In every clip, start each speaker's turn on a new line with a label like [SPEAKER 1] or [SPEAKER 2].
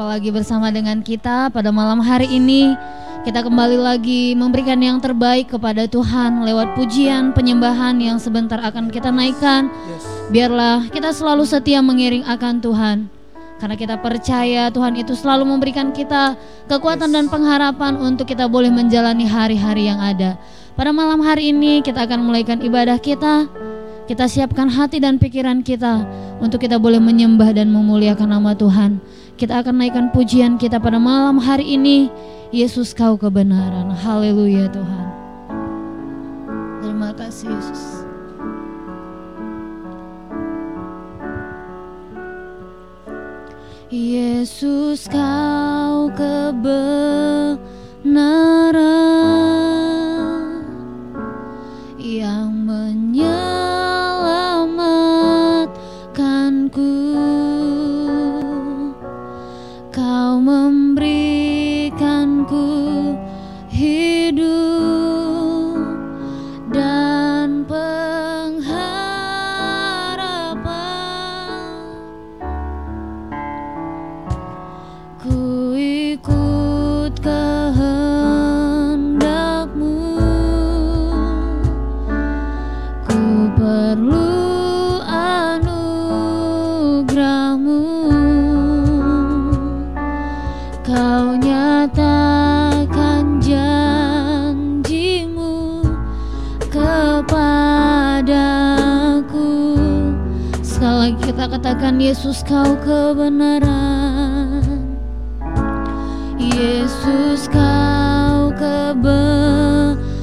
[SPEAKER 1] berjumpa lagi bersama dengan kita pada malam hari ini. Kita kembali lagi memberikan yang terbaik kepada Tuhan lewat pujian, penyembahan yang sebentar akan kita naikkan. Biarlah kita selalu setia mengiring akan Tuhan. Karena kita percaya Tuhan itu selalu memberikan kita kekuatan dan pengharapan untuk kita boleh menjalani hari-hari yang ada. Pada malam hari ini kita akan mulaikan ibadah kita. Kita siapkan hati dan pikiran kita untuk kita boleh menyembah dan memuliakan nama Tuhan. Kita akan naikkan pujian kita pada malam hari ini. Yesus kau kebenaran. Haleluya Tuhan. Terima kasih Yesus. Yesus kau kebenaran yang menyelamatkanku kita katakan Yesus kau kebenaran. Yesus kau kebenaran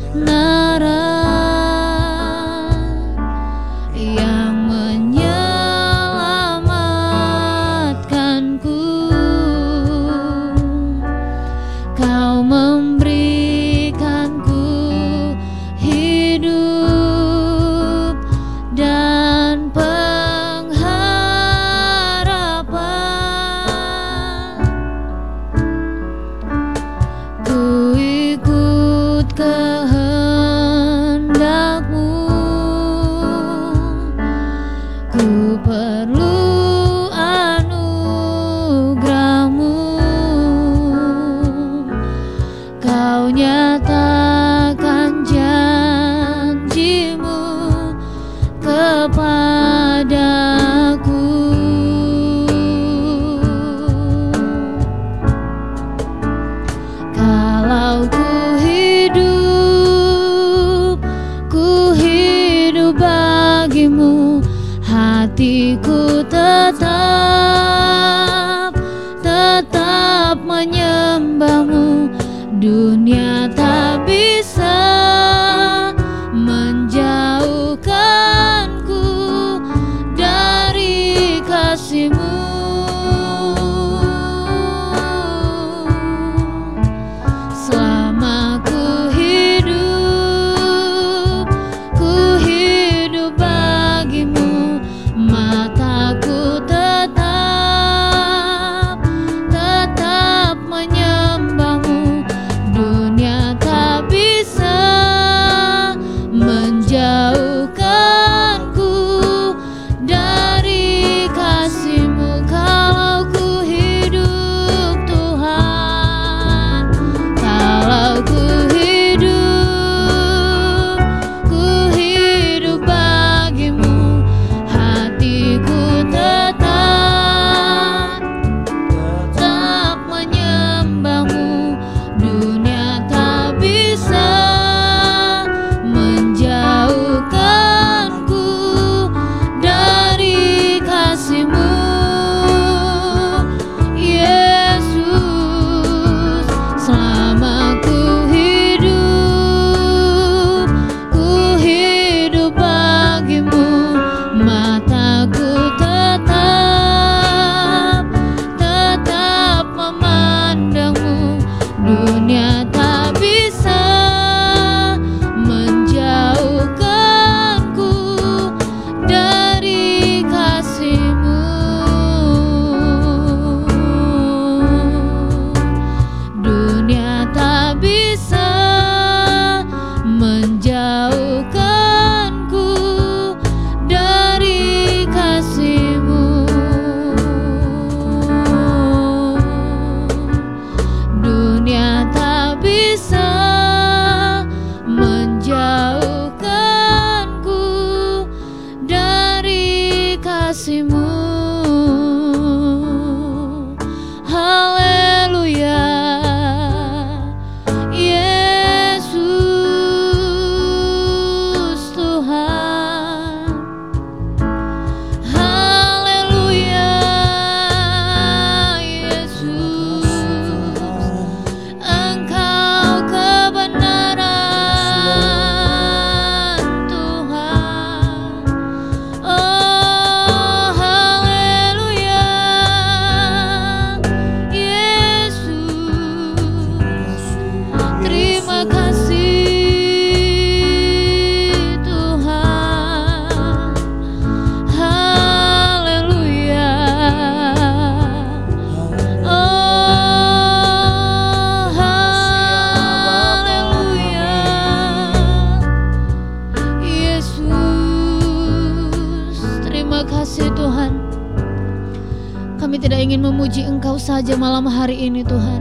[SPEAKER 1] saja malam hari ini Tuhan.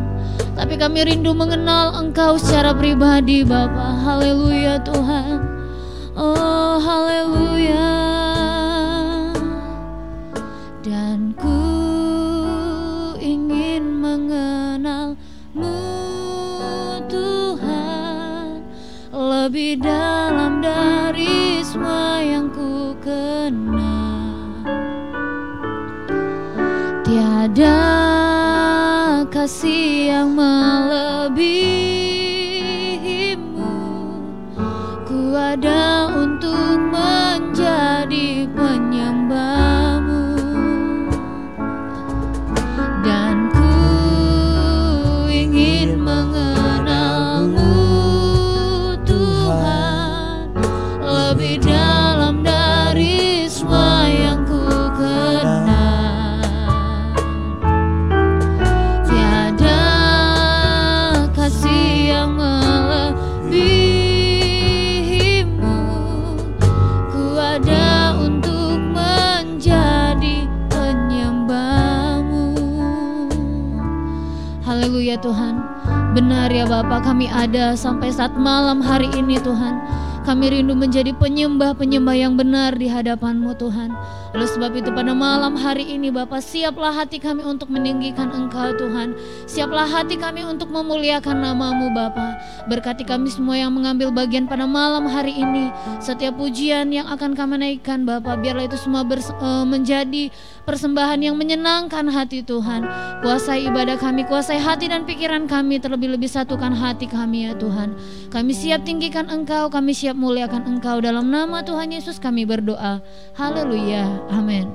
[SPEAKER 1] Tapi kami rindu mengenal Engkau secara pribadi Bapa. Haleluya Tuhan. Oh haleluya. Kasih yang Haleluya Tuhan Benar ya Bapak kami ada sampai saat malam hari ini Tuhan kami rindu menjadi penyembah-penyembah yang benar di hadapan-Mu Tuhan. Oleh sebab itu pada malam hari ini Bapak siaplah hati kami untuk meninggikan Engkau Tuhan. Siaplah hati kami untuk memuliakan namamu Bapa. Berkati kami semua yang mengambil bagian pada malam hari ini. Setiap pujian yang akan kami naikkan Bapak biarlah itu semua eh, menjadi persembahan yang menyenangkan hati Tuhan. Kuasai ibadah kami, kuasai hati dan pikiran kami terlebih-lebih satukan hati kami ya Tuhan. Kami siap tinggikan Engkau, kami siap muliakan Engkau dalam nama Tuhan Yesus kami berdoa. Haleluya. Amin.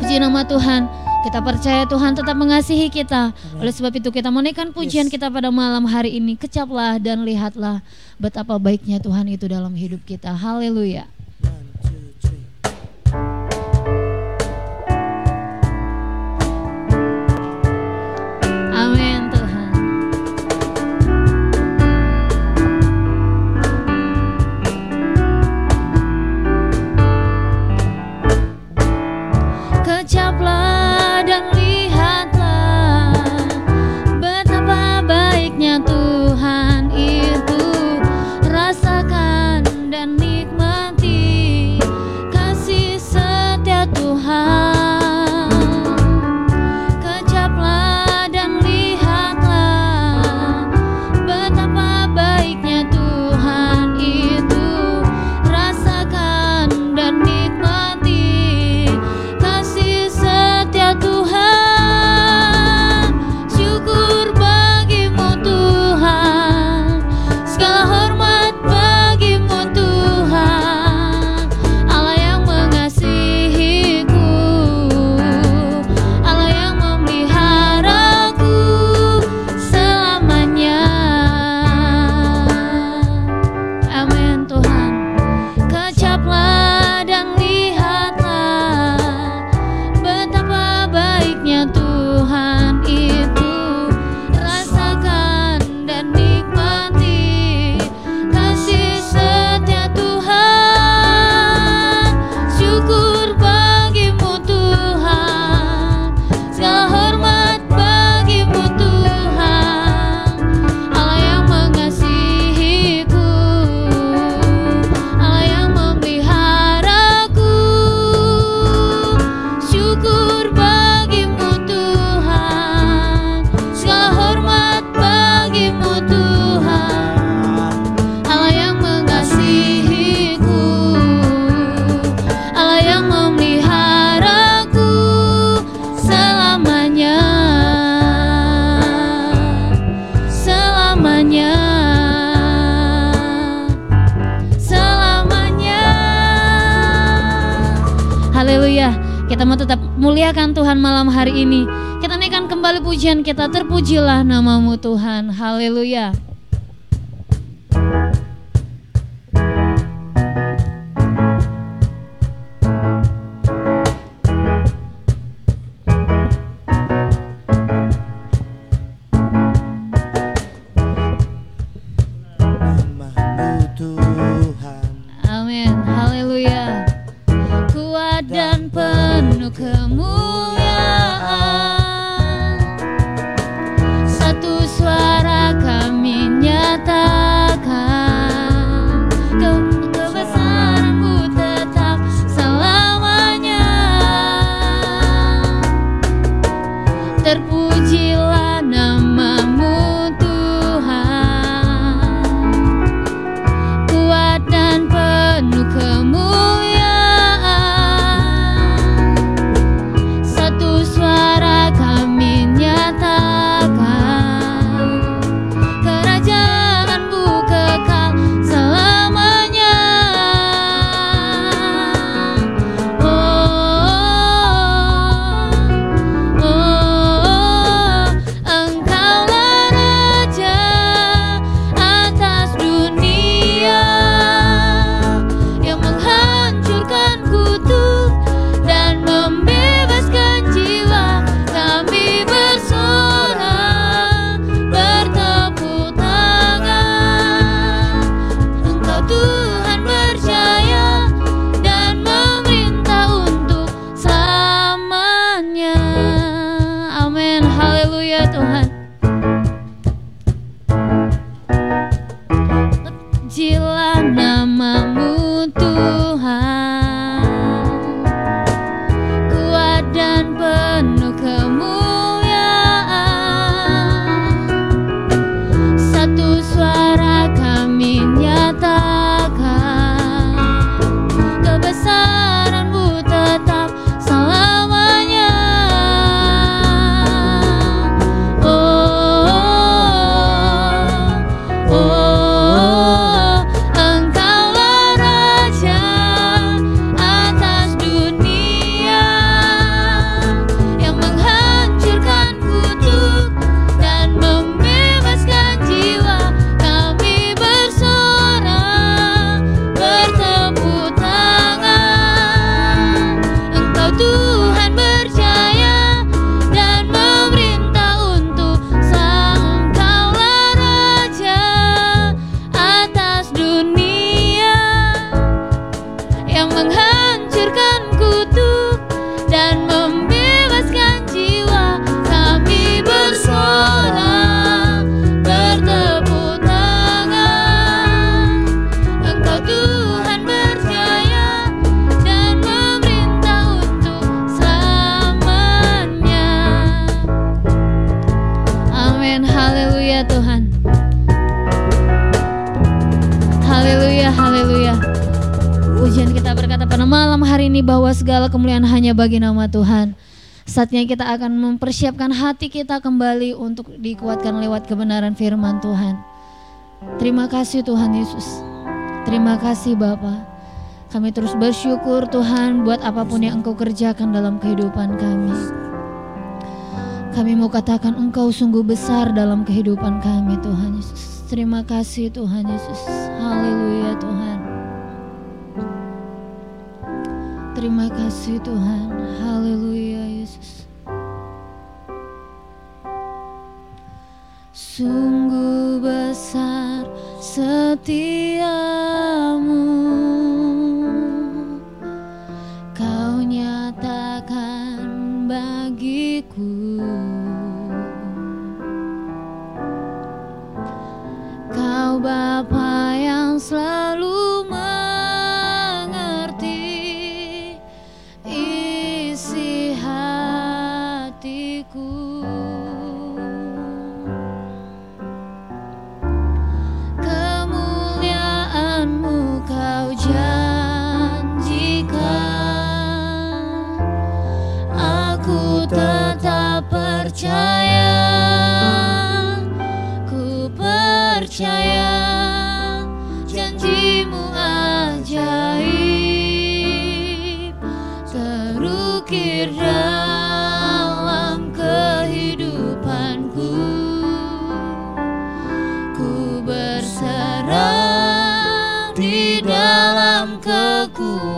[SPEAKER 1] Puji nama Tuhan. Kita percaya Tuhan tetap mengasihi kita. Oleh sebab itu kita menaikkan pujian kita pada malam hari ini. Kecaplah dan lihatlah betapa baiknya Tuhan itu dalam hidup kita. Haleluya. Muliakan Tuhan malam hari ini. Kita naikkan kembali pujian kita. Terpujilah namamu Tuhan. Haleluya. Bagi nama Tuhan. Saatnya kita akan mempersiapkan hati kita kembali untuk dikuatkan lewat kebenaran firman Tuhan. Terima kasih Tuhan Yesus. Terima kasih Bapa. Kami terus bersyukur Tuhan buat apa pun yang Engkau kerjakan dalam kehidupan kami. Kami mau katakan Engkau sungguh besar dalam kehidupan kami Tuhan Yesus. Terima kasih Tuhan Yesus. Haleluya Tuhan. Terima kasih Tuhan. Haleluya Yesus. Sungguh besar setiamu Kau nyatakan bagiku Kau Bapa yang selalu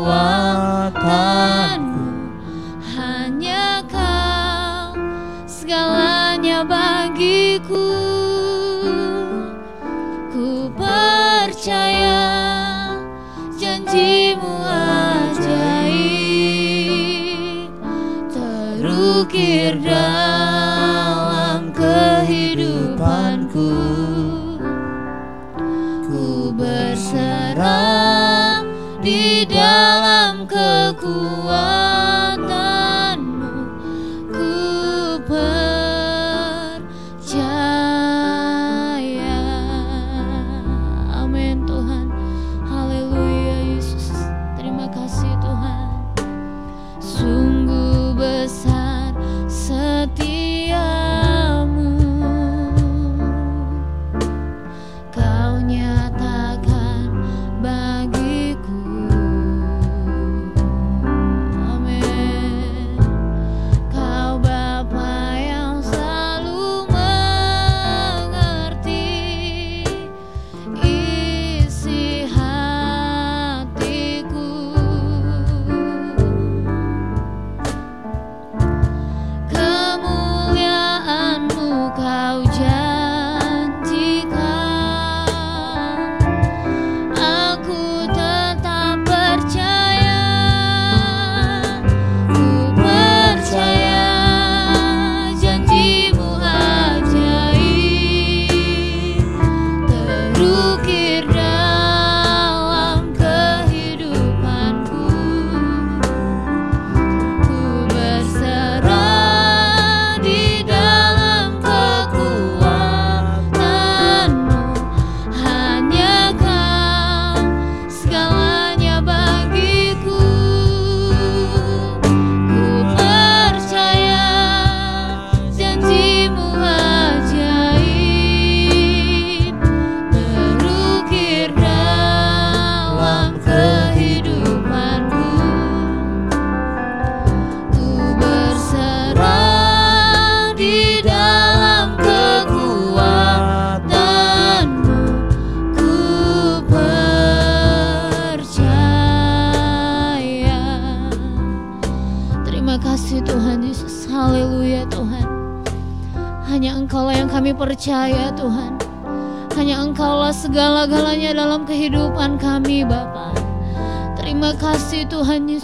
[SPEAKER 1] kekuatanmu. Hanya kau segalanya bagiku. Ku percaya janjimu ajaib. Terukir dalam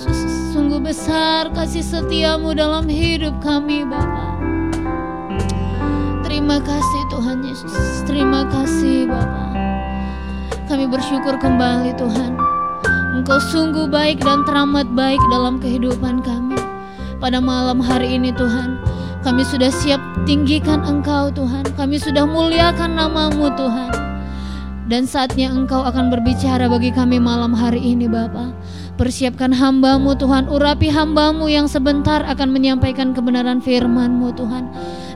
[SPEAKER 1] Yesus Sungguh besar kasih setiamu dalam hidup kami Bapa. Terima kasih Tuhan Yesus. Terima kasih Bapa. Kami bersyukur kembali Tuhan. Engkau sungguh baik dan teramat baik dalam kehidupan kami. Pada malam hari ini Tuhan Kami sudah siap tinggikan Engkau Tuhan. Kami sudah muliakan namamu Tuhan. Dan saatnya Engkau akan berbicara bagi kami malam hari ini Bapa. Persiapkan hambamu Tuhan, urapi hambamu yang sebentar akan menyampaikan kebenaran firmanmu Tuhan.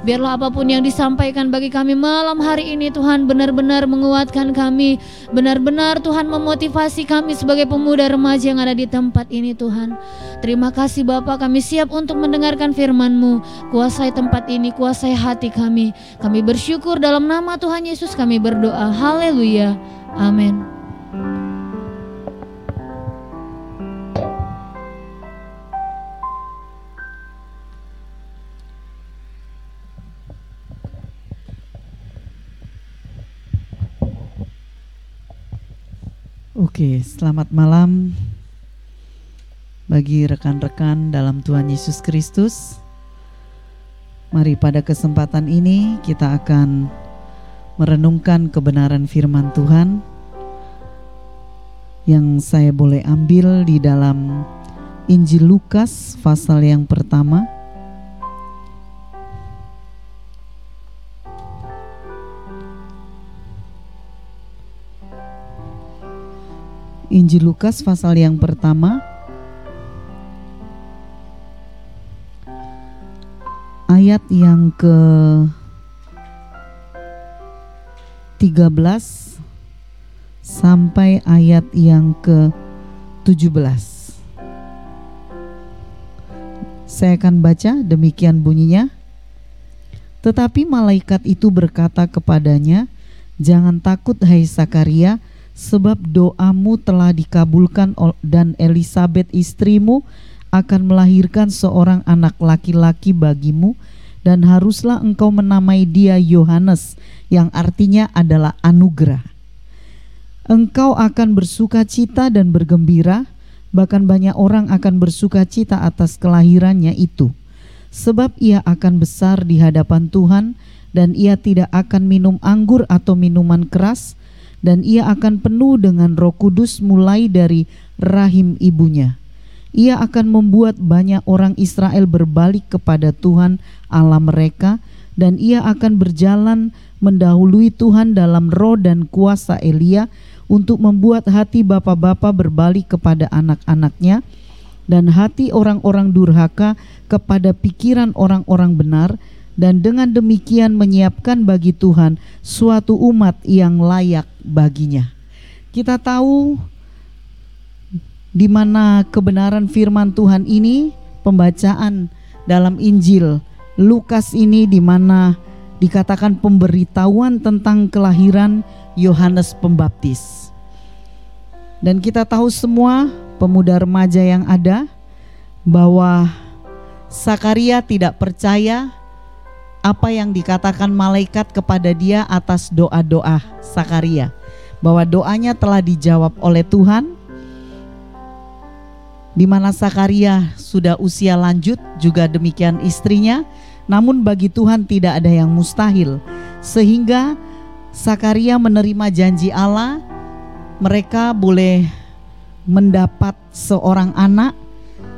[SPEAKER 1] Biarlah apa pun yang disampaikan bagi kami malam hari ini Tuhan benar-benar menguatkan kami. Benar-benar Tuhan memotivasi kami sebagai pemuda remaja yang ada di tempat ini Tuhan. Terima kasih Bapak kami siap untuk mendengarkan firman-Mu. Kuasai tempat ini, kuasai hati kami. Kami bersyukur dalam nama Tuhan Yesus kami berdoa. Haleluya. Amin.
[SPEAKER 2] Oke, selamat malam bagi rekan-rekan dalam Tuhan Yesus Kristus. Mari pada kesempatan ini kita akan merenungkan kebenaran firman Tuhan yang saya boleh ambil di dalam Injil Lukas pasal yang pertama Injil Lukas pasal yang pertama ayat yang ke 13 sampai ayat yang ke 17. Saya akan baca demikian bunyinya. Tetapi malaikat itu berkata kepadanya, "Jangan takut hai Sakaria, sebab doamu telah dikabulkan dan Elizabeth istrimu akan melahirkan seorang anak laki-laki bagimu dan haruslah engkau menamai dia Yohanes yang artinya adalah anugerah. Engkau akan bersuka cita dan bergembira, bahkan banyak orang akan bersuka cita atas kelahirannya itu. Sebab ia akan besar di hadapan Tuhan dan ia tidak akan minum anggur atau minuman keras, dan ia akan penuh dengan Roh Kudus mulai dari rahim ibunya. Ia akan membuat banyak orang Israel berbalik kepada Tuhan Allah mereka dan ia akan berjalan mendahului Tuhan dalam roh dan kuasa Elia untuk membuat hati bapa-bapa berbalik kepada anak-anaknya dan hati orang-orang durhaka kepada pikiran orang-orang benar dan dengan demikian menyiapkan bagi Tuhan suatu umat yang layak baginya. Kita tahu di mana kebenaran firman Tuhan ini pembacaan dalam Injil Lukas ini di mana dikatakan pemberitahuan tentang kelahiran Yohanes Pembaptis. Dan kita tahu semua pemuda remaja yang ada bahwa Sakaria tidak percaya apa yang dikatakan malaikat kepada dia atas doa-doa Sakaria. Bahwa doanya telah dijawab oleh Tuhan di mana Sakaria sudah usia lanjut juga demikian istrinya. Namun bagi Tuhan tidak ada yang mustahil. Sehingga Sakaria menerima janji Allah mereka boleh mendapat seorang anak.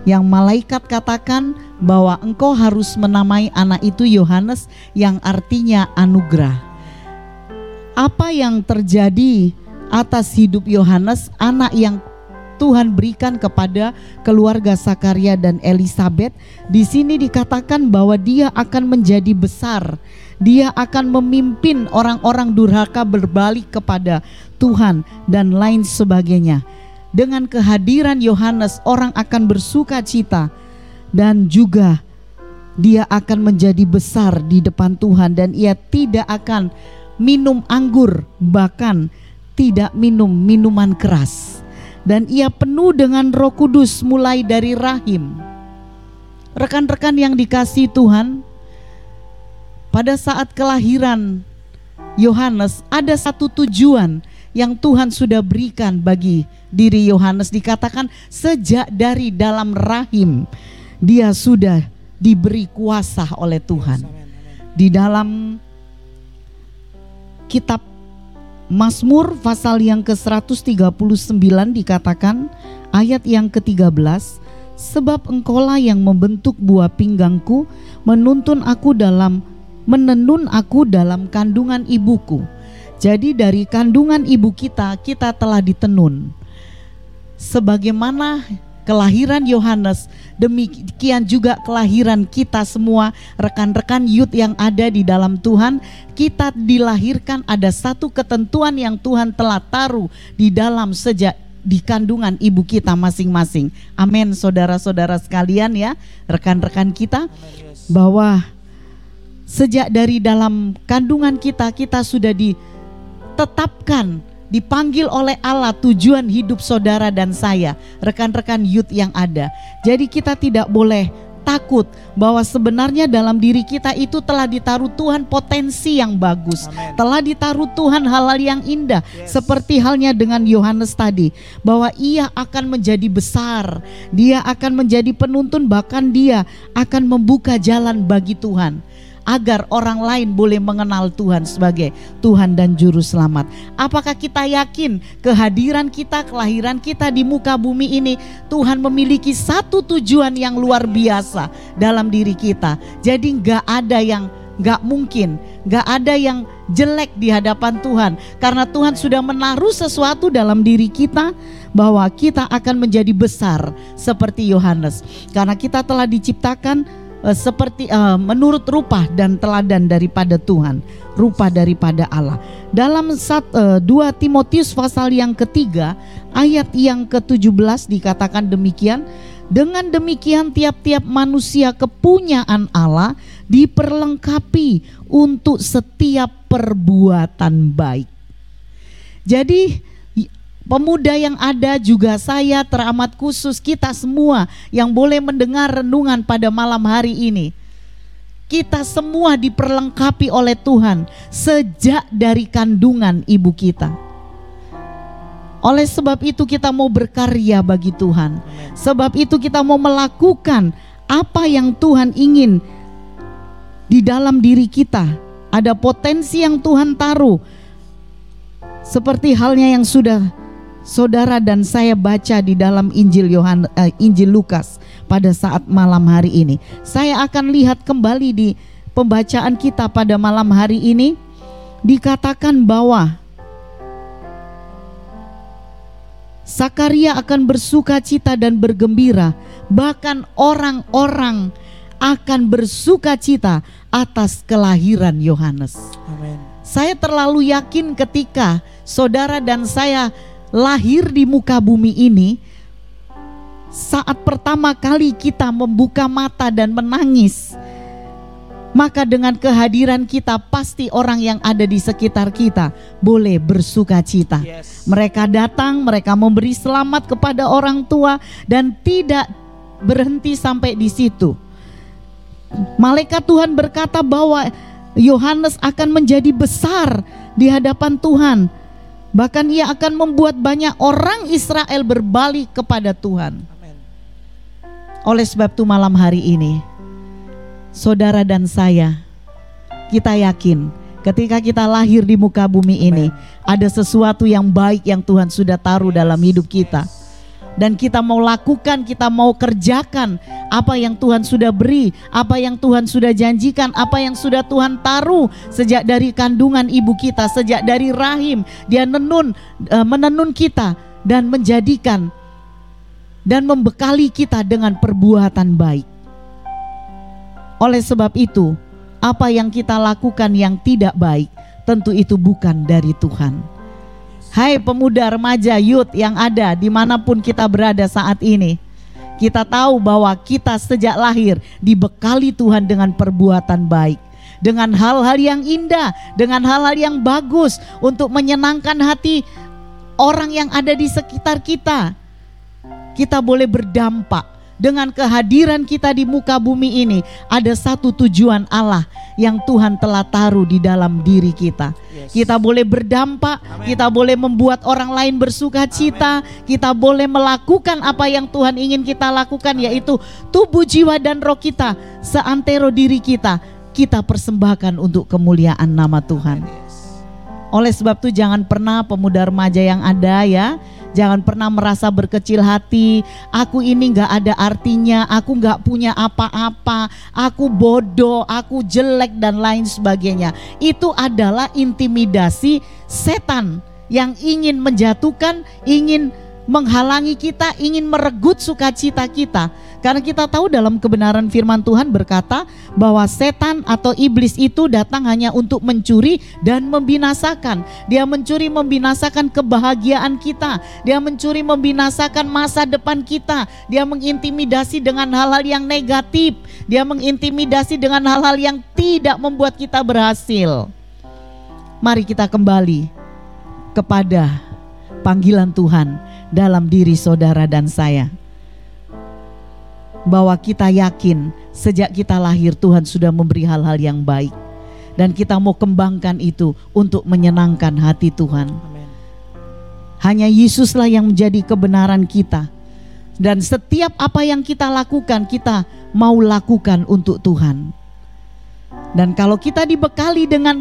[SPEAKER 2] Yang malaikat katakan bahwa engkau harus menamai anak itu Yohanes yang artinya anugerah. Apa yang terjadi atas hidup Yohanes, anak yang Tuhan berikan kepada keluarga Sakaria dan Elizabeth. Di sini dikatakan bahwa dia akan menjadi besar. Dia akan memimpin orang-orang durhaka berbalik kepada Tuhan dan lain sebagainya dengan kehadiran Yohanes orang akan bersuka cita dan juga dia akan menjadi besar di depan Tuhan dan ia tidak akan minum anggur bahkan tidak minum minuman keras. Dan ia penuh dengan Roh Kudus mulai dari rahim. Rekan-rekan yang dikasih Tuhan, pada saat kelahiran Yohanes ada satu tujuan yang Tuhan sudah berikan bagi diri Yohanes. Dikatakan sejak dari dalam rahim dia sudah diberi kuasa oleh Tuhan. Di dalam kitab Mazmur pasal yang ke-139 dikatakan ayat yang ke-13 sebab engkaulah yang membentuk buah pinggangku menuntun aku dalam menenun aku dalam kandungan ibuku Jadi dari kandungan ibu kita, kita telah ditenun. Sebagaimana kelahiran Yohanes, demikian juga kelahiran kita semua, rekan-rekan youth yang ada di dalam Tuhan, kita dilahirkan ada satu ketentuan yang Tuhan telah taruh di dalam sejak di kandungan ibu kita masing-masing. Amin, saudara-saudara sekalian ya, rekan-rekan kita, bahwa sejak dari dalam kandungan kita, kita sudah ditetapkan dipanggil oleh Allah tujuan hidup saudara dan saya, rekan-rekan youth yang ada. Jadi kita tidak boleh takut bahwa sebenarnya dalam diri kita itu telah ditaruh Tuhan potensi yang bagus.
[SPEAKER 3] Amen.
[SPEAKER 2] Telah ditaruh Tuhan hal-hal yang indah
[SPEAKER 3] Yes.
[SPEAKER 2] seperti halnya dengan Yohanes tadi bahwa ia akan menjadi besar, dia akan menjadi penuntun bahkan dia akan membuka jalan bagi Tuhan agar orang lain boleh mengenal Tuhan sebagai Tuhan dan Juru Selamat. Apakah kita yakin kehadiran kita, kelahiran kita di muka bumi ini, Tuhan memiliki satu tujuan yang luar biasa dalam diri kita. Jadi nggak ada yang nggak mungkin, nggak ada yang jelek di hadapan Tuhan, karena Tuhan sudah menaruh sesuatu dalam diri kita bahwa kita akan menjadi besar seperti Yohanes, karena kita telah diciptakan seperti eh, menurut rupa dan teladan daripada Tuhan, rupa daripada Allah. Dalam sat, eh, 2 Timotius pasal yang ketiga ayat yang ke-17 dikatakan demikian, dengan demikian tiap-tiap manusia kepunyaan Allah diperlengkapi untuk setiap perbuatan baik. Jadi pemuda yang ada juga saya teramat khusus kita semua yang boleh mendengar renungan pada malam hari ini. Kita semua diperlengkapi oleh Tuhan sejak dari kandungan ibu kita. Oleh sebab itu kita mau berkarya bagi Tuhan. Sebab itu kita mau melakukan apa yang Tuhan ingin di dalam diri kita. Ada potensi yang Tuhan taruh. Seperti halnya yang sudah saudara dan saya baca di dalam Injil Yohan eh, Injil Lukas pada saat malam hari ini. Saya akan lihat kembali di pembacaan kita pada malam hari ini dikatakan bahwa Sakaria akan bersuka cita dan bergembira, bahkan orang-orang akan bersuka cita atas kelahiran Yohanes.
[SPEAKER 3] Amin.
[SPEAKER 2] Saya terlalu yakin ketika saudara dan saya lahir di muka bumi ini, saat pertama kali kita membuka mata dan menangis, maka dengan kehadiran kita pasti orang yang ada di sekitar kita boleh bersuka cita.
[SPEAKER 3] Yes.
[SPEAKER 2] Mereka datang, mereka memberi selamat kepada orang tua dan tidak berhenti sampai di situ. Malaikat Tuhan berkata bahwa Yohanes akan menjadi besar di hadapan Tuhan. Bahkan ia akan membuat banyak orang Israel berbalik kepada Tuhan. Oleh sebab itu malam hari ini saudara dan saya kita yakin ketika kita lahir di muka bumi ini ada sesuatu yang baik yang Tuhan sudah taruh dalam hidup kita. Dan kita mau lakukan, kita mau kerjakan apa yang Tuhan sudah beri, apa yang Tuhan sudah janjikan, apa yang sudah Tuhan taruh sejak dari kandungan ibu kita, sejak dari rahim. Dia nenun, eh, menenun kita dan menjadikan dan membekali kita dengan perbuatan baik. Oleh sebab itu, apa yang kita lakukan yang tidak baik, tentu itu bukan dari Tuhan. Hai pemuda, remaja, youth yang ada di mana pun kita berada saat ini. Kita tahu bahwa kita sejak lahir dibekali Tuhan dengan perbuatan baik. Dengan hal-hal yang indah, dengan hal-hal yang bagus untuk menyenangkan hati orang yang ada di sekitar kita kita boleh berdampak dengan kehadiran kita di muka bumi ini ada satu tujuan Allah yang Tuhan telah taruh di dalam diri kita.
[SPEAKER 3] Yes.
[SPEAKER 2] Kita boleh berdampak,
[SPEAKER 3] Amin.
[SPEAKER 2] kita boleh membuat orang lain bersuka cita, kita boleh melakukan apa yang Tuhan ingin kita lakukan yaitu tubuh, jiwa dan roh kita seantero diri kita kita persembahkan untuk kemuliaan nama Tuhan. Oleh sebab itu jangan pernah pemuda remaja yang ada ya, Jangan pernah merasa berkecil hati. Aku ini nggak ada artinya. Aku nggak punya apa-apa. Aku bodoh. Aku jelek dan lain sebagainya. Itu adalah intimidasi setan yang ingin menjatuhkan, ingin menghalangi kita, ingin meregut sukacita kita. Karena kita tahu dalam kebenaran firman Tuhan berkata bahwa setan atau iblis itu datang hanya untuk mencuri dan membinasakan. Dia mencuri membinasakan kebahagiaan kita. Dia mencuri membinasakan masa depan kita. Dia mengintimidasi dengan hal-hal yang negatif. Dia mengintimidasi dengan hal-hal yang tidak membuat kita berhasil. Mari kita kembali kepada panggilan Tuhan dalam diri saudara dan saya bahwa kita yakin sejak kita lahir Tuhan sudah memberi hal-hal yang baik dan kita mau kembangkan itu untuk menyenangkan hati Tuhan. Hanya Yesuslah yang menjadi kebenaran kita. Dan setiap apa yang kita lakukan kita mau lakukan untuk Tuhan. Dan kalau kita dibekali dengan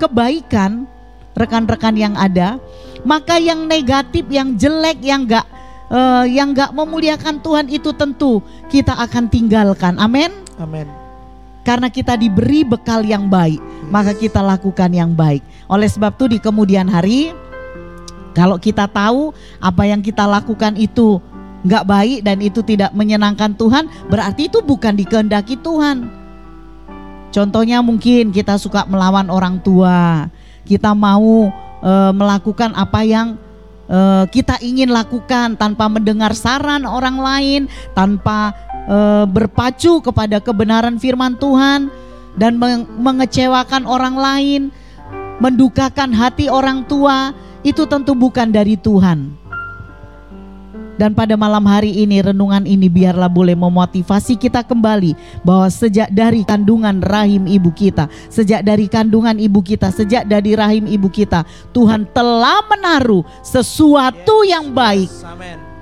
[SPEAKER 2] kebaikan rekan-rekan yang ada, maka yang negatif, yang jelek, yang enggak eh, yang enggak memuliakan Tuhan itu tentu kita akan tinggalkan. Amin.
[SPEAKER 3] Amin.
[SPEAKER 2] Karena kita diberi bekal yang baik, maka kita lakukan yang baik. Oleh sebab itu di kemudian hari kalau kita tahu apa yang kita lakukan itu nggak baik dan itu tidak menyenangkan Tuhan, berarti itu bukan dikehendaki Tuhan. Contohnya mungkin kita suka melawan orang tua, kita mau eh, melakukan apa yang eh, kita ingin lakukan tanpa mendengar saran orang lain, tanpa eh, berpacu kepada kebenaran firman Tuhan dan meng- mengecewakan orang lain, mendukakan hati orang tua, itu tentu bukan dari Tuhan. Dan pada malam hari ini renungan ini biarlah boleh memotivasi kita kembali bahwa sejak dari kandungan rahim ibu kita, sejak dari kandungan ibu kita, sejak dari rahim ibu kita, Tuhan telah menaruh sesuatu yang baik.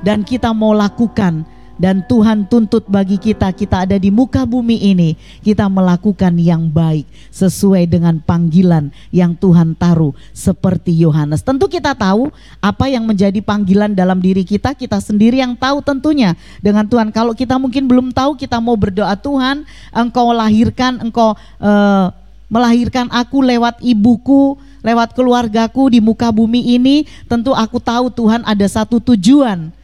[SPEAKER 2] Dan kita mau lakukan dan Tuhan tuntut bagi kita kita ada di muka bumi ini kita melakukan yang baik sesuai dengan panggilan yang Tuhan taruh seperti Yohanes. Tentu kita tahu apa yang menjadi panggilan dalam diri kita kita sendiri yang tahu tentunya dengan Tuhan. Kalau kita mungkin belum tahu kita mau berdoa Tuhan, engkau lahirkan engkau eh, melahirkan aku lewat ibuku, lewat keluargaku di muka bumi ini, tentu aku tahu Tuhan ada satu tujuan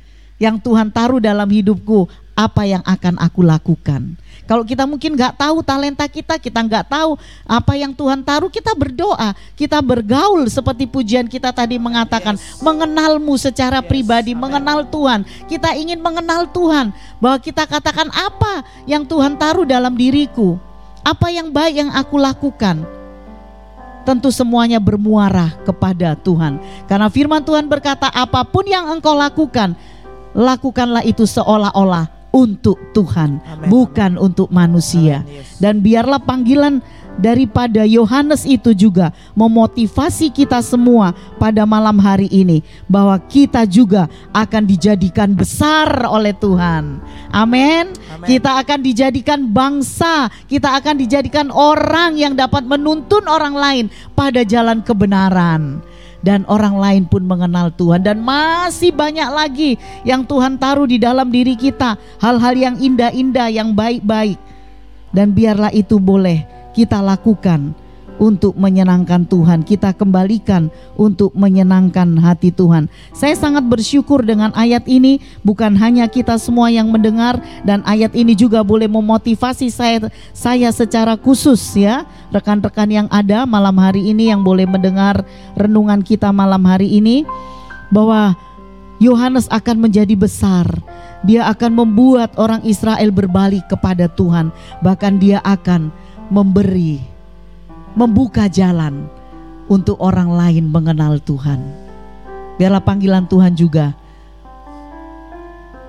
[SPEAKER 2] yang Tuhan taruh dalam hidupku, apa yang akan aku lakukan. Kalau kita mungkin nggak tahu talenta kita, kita nggak tahu apa yang Tuhan taruh, kita berdoa, kita bergaul seperti pujian kita tadi mengatakan, mengenalmu secara pribadi, mengenal Tuhan. Kita ingin mengenal Tuhan, bahwa kita katakan apa yang Tuhan taruh dalam diriku, apa yang baik yang aku lakukan tentu semuanya bermuara kepada Tuhan. Karena firman Tuhan berkata, apa pun yang engkau lakukan, lakukanlah itu seolah-olah untuk Tuhan,
[SPEAKER 3] Amin.
[SPEAKER 2] bukan untuk manusia.
[SPEAKER 3] Amin, yes.
[SPEAKER 2] Dan biarlah panggilan daripada Yohanes itu juga memotivasi kita semua pada malam hari ini bahwa kita juga akan dijadikan besar oleh Tuhan. Amin. Kita akan dijadikan bangsa, kita akan dijadikan orang yang dapat menuntun orang lain pada jalan kebenaran. Dan orang lain pun mengenal Tuhan dan masih banyak lagi yang Tuhan taruh di dalam diri kita, hal-hal yang indah-indah, yang baik-baik. Dan biarlah itu boleh kita lakukan untuk menyenangkan Tuhan. Kita kembalikan untuk menyenangkan hati Tuhan. Saya sangat bersyukur dengan ayat ini, bukan hanya kita semua yang mendengar dan ayat ini juga boleh memotivasi saya saya secara khusus ya. Rekan-rekan yang ada malam hari ini yang boleh mendengar renungan kita malam hari ini bahwa Yohanes akan menjadi besar. Dia akan membuat orang Israel berbalik kepada Tuhan. Bahkan dia akan memberi, membuka jalan untuk orang lain mengenal Tuhan. Biarlah panggilan Tuhan juga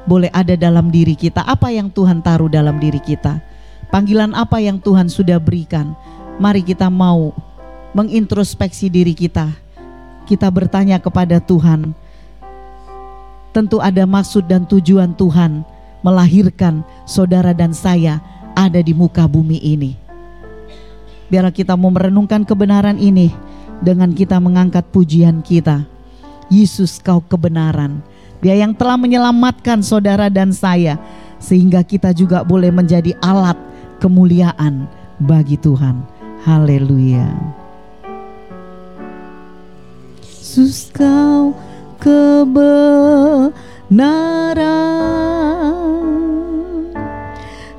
[SPEAKER 2] boleh ada dalam diri kita. Apa yang Tuhan taruh dalam diri kita? Panggilan apa yang Tuhan sudah berikan? Mari kita mau mengintrospeksi diri kita. Kita bertanya kepada Tuhan. Tentu ada maksud dan tujuan Tuhan melahirkan saudara dan saya ada di muka bumi ini. Biarlah kita mau merenungkan kebenaran ini dengan kita mengangkat pujian kita. Yesus kau kebenaran, Dia yang telah menyelamatkan saudara dan saya sehingga kita juga boleh menjadi alat kemuliaan bagi Tuhan. Haleluya. Yesus kau kebenaran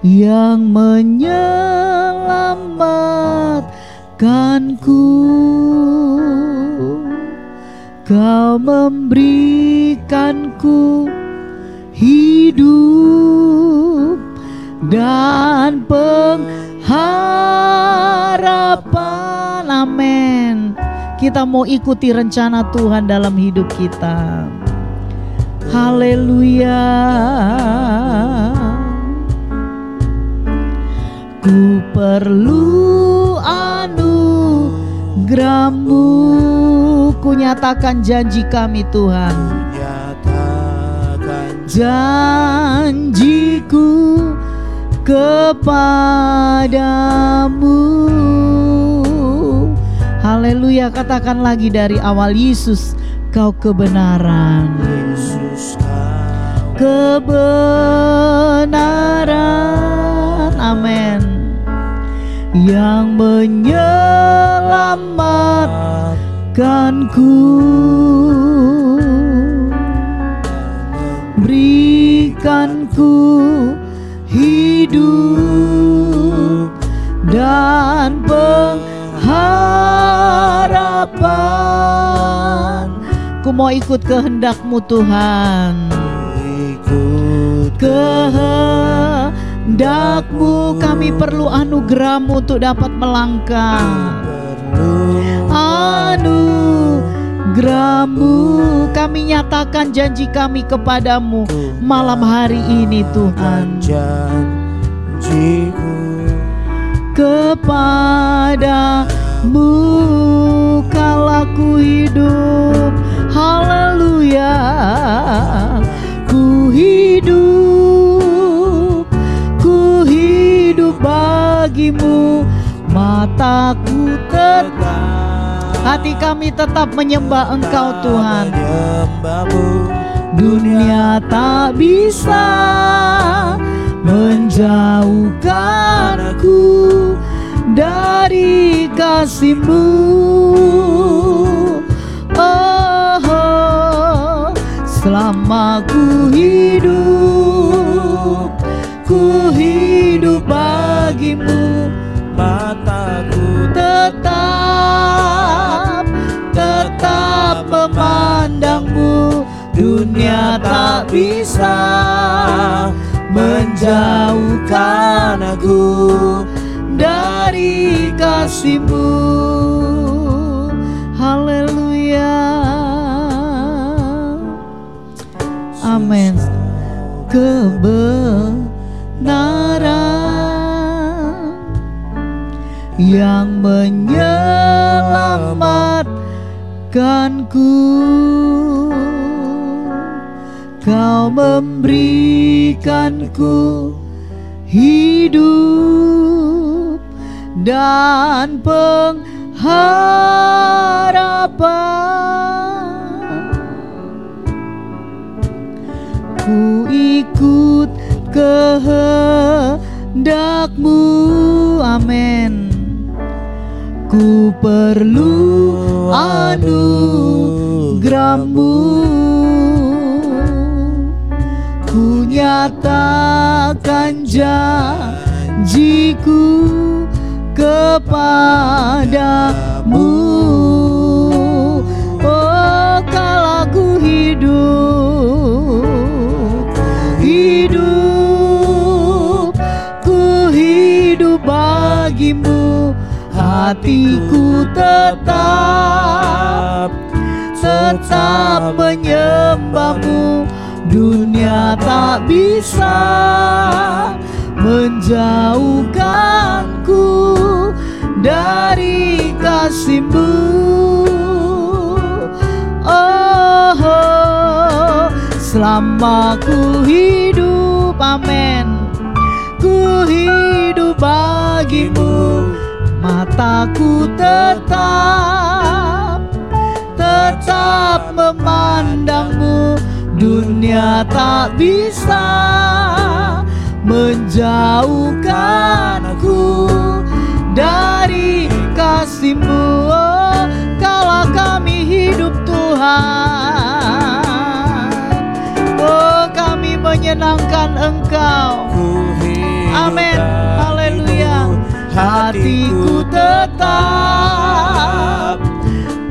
[SPEAKER 2] yang menyelamatkanku kau memberikanku hidup dan pengharapan. Amin. Kita mau ikuti rencana Tuhan dalam hidup kita. Haleluya ku perlu anugerahmu. Ku nyatakan janji kami Tuhan.
[SPEAKER 3] Nyatakan
[SPEAKER 2] janjiku kepadamu. Haleluya katakan lagi dari awal Yesus kau kebenaran.
[SPEAKER 3] Yesus kau
[SPEAKER 2] kebenaran. Amin yang menyelamatkanku. Berikanku hidup dan pengharapan. Ku mau ikut kehendakmu Tuhan kehendakmu kami perlu anugerahmu untuk dapat melangkah. Anugerahmu. Kami nyatakan janji kami kepadamu malam hari ini Tuhan.
[SPEAKER 3] Janjiku.
[SPEAKER 2] Kepadamu kalau ku hidup. Haleluya. Ku hidup bagimu mataku tetap hati kami tetap menyembah engkau Tuhan. dunia tak bisa menjauhkanku dari kasihmu. Oh, oh selama ku hidup ku hidup bagimu
[SPEAKER 3] mataku
[SPEAKER 2] tetap tetap memandangmu. Dunia tak bisa menjauhkan aku dari kasihmu memberikanku hidup dan pengharapan. Ku ikut kehendakmu Amin. Ku perlu anugerahmu Ku nyatakan janjiku kepadamu. Oh kalau aku hidup Hidup Ku hidup bagimu Hatiku tetap Tetap menyembahmu Dunia tak bisa menjauhkanku dari kasihmu. Oh, oh selama ku hidup amin. Ku hidup bagimu mataku tetap tetap memandangmu dunia tak bisa menjauhkanku dari kasihmu. Oh, Kaulah kami hidup Tuhan. Oh kami menyenangkan Engkau. Amin. Haleluya. Hatiku tetap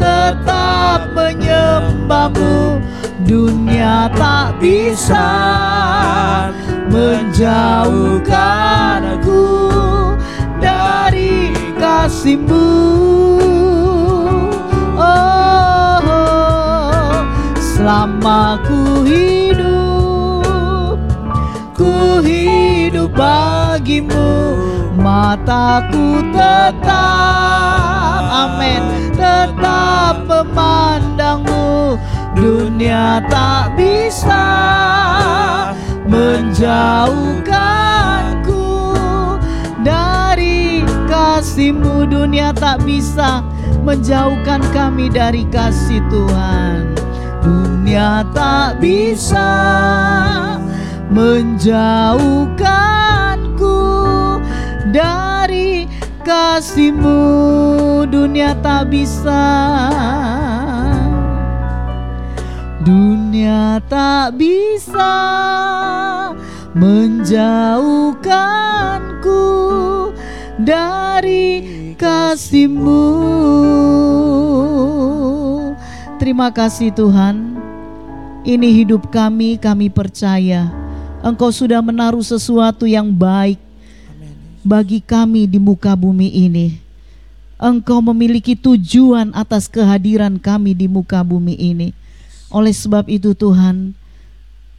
[SPEAKER 2] Tetap menyembahmu Dunia tak bisa menjauhkanku dari kasihmu. Oh, selama ku hidup Ku hidup bagimu. Mataku tetap Amin Tetap memandangmu Dunia tak bisa menjauhkanku dari kasihmu. Dunia tak bisa menjauhkan kami dari kasih Tuhan. Dunia tak bisa menjauhkanku dari kasihmu. Dunia tak bisa Dunia tak bisa menjauhkanku dari kasihmu Terima kasih Tuhan Ini hidup kami, kami percaya Engkau sudah menaruh sesuatu yang baik bagi kami di muka bumi ini. Engkau memiliki tujuan atas kehadiran kami di muka bumi ini. Oleh sebab itu Tuhan,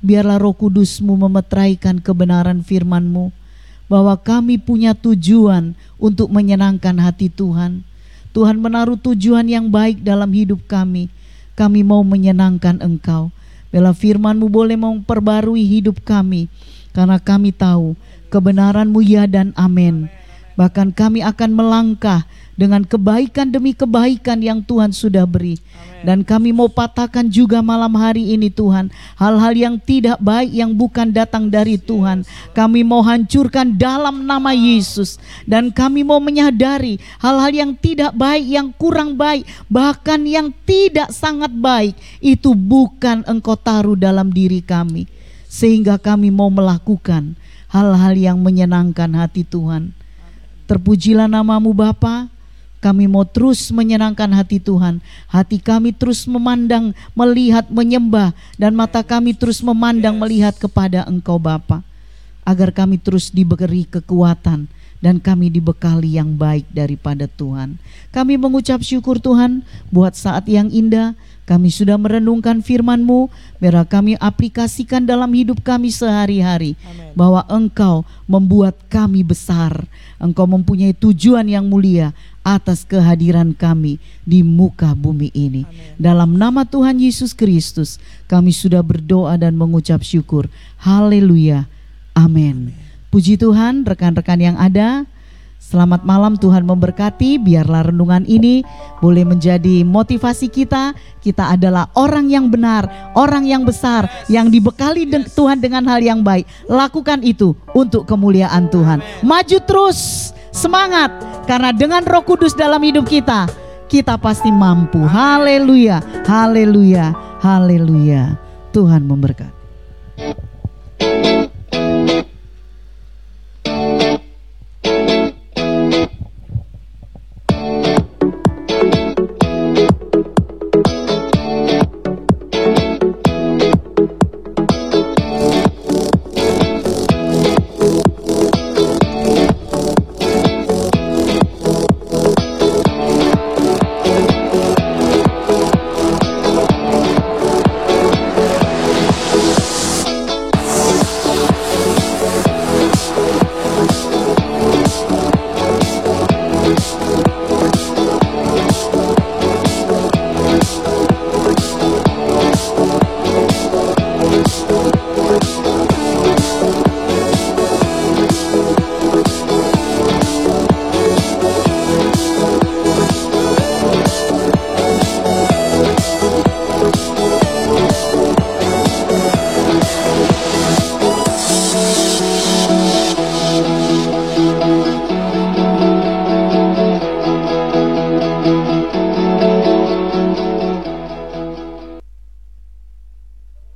[SPEAKER 2] biarlah roh kudusmu memetraikan kebenaran firmanmu, bahwa kami punya tujuan untuk menyenangkan hati Tuhan. Tuhan menaruh tujuan yang baik dalam hidup kami. Kami mau menyenangkan Engkau. Bila firmanmu boleh memperbarui hidup kami. Karena kami tahu kebenaranmu ya dan amin. Bahkan kami akan melangkah dengan kebaikan demi kebaikan yang Tuhan sudah beri. Dan kami mau patahkan juga malam hari ini Tuhan, hal-hal yang tidak baik yang bukan datang dari Tuhan. Kami mau hancurkan dalam nama Yesus dan kami mau menyadari hal-hal yang tidak baik, yang kurang baik, bahkan yang tidak sangat baik itu bukan Engkau taruh dalam diri kami. Sehingga kami mau melakukan hal-hal yang menyenangkan hati Tuhan. Terpujilah namamu Bapa. Kami mau terus menyenangkan hati Tuhan. Hati kami terus memandang, melihat, menyembah. Dan mata kami terus memandang, melihat kepada Engkau Bapa. Agar kami terus diberi kekuatan dan kami dibekali yang baik daripada Tuhan. Kami mengucap syukur Tuhan buat saat yang indah. Kami sudah merenungkan firman-Mu, biar kami aplikasikan dalam hidup kami sehari-hari. Bahwa Engkau membuat kami besar. Engkau mempunyai tujuan yang mulia atas kehadiran kami di muka bumi ini. Amen. Dalam nama Tuhan Yesus Kristus, kami sudah berdoa dan mengucap syukur. Haleluya. Amin. Puji Tuhan, rekan-rekan yang ada, Selamat malam Tuhan memberkati. Biarlah renungan ini boleh menjadi motivasi kita. Kita adalah orang yang benar orang yang besar yang dibekali Tuhan dengan hal yang baik. Lakukan itu untuk kemuliaan Tuhan. Maju terus semangat karena dengan Roh Kudus dalam hidup kita kita pasti mampu. Haleluya haleluya haleluya. Tuhan memberkati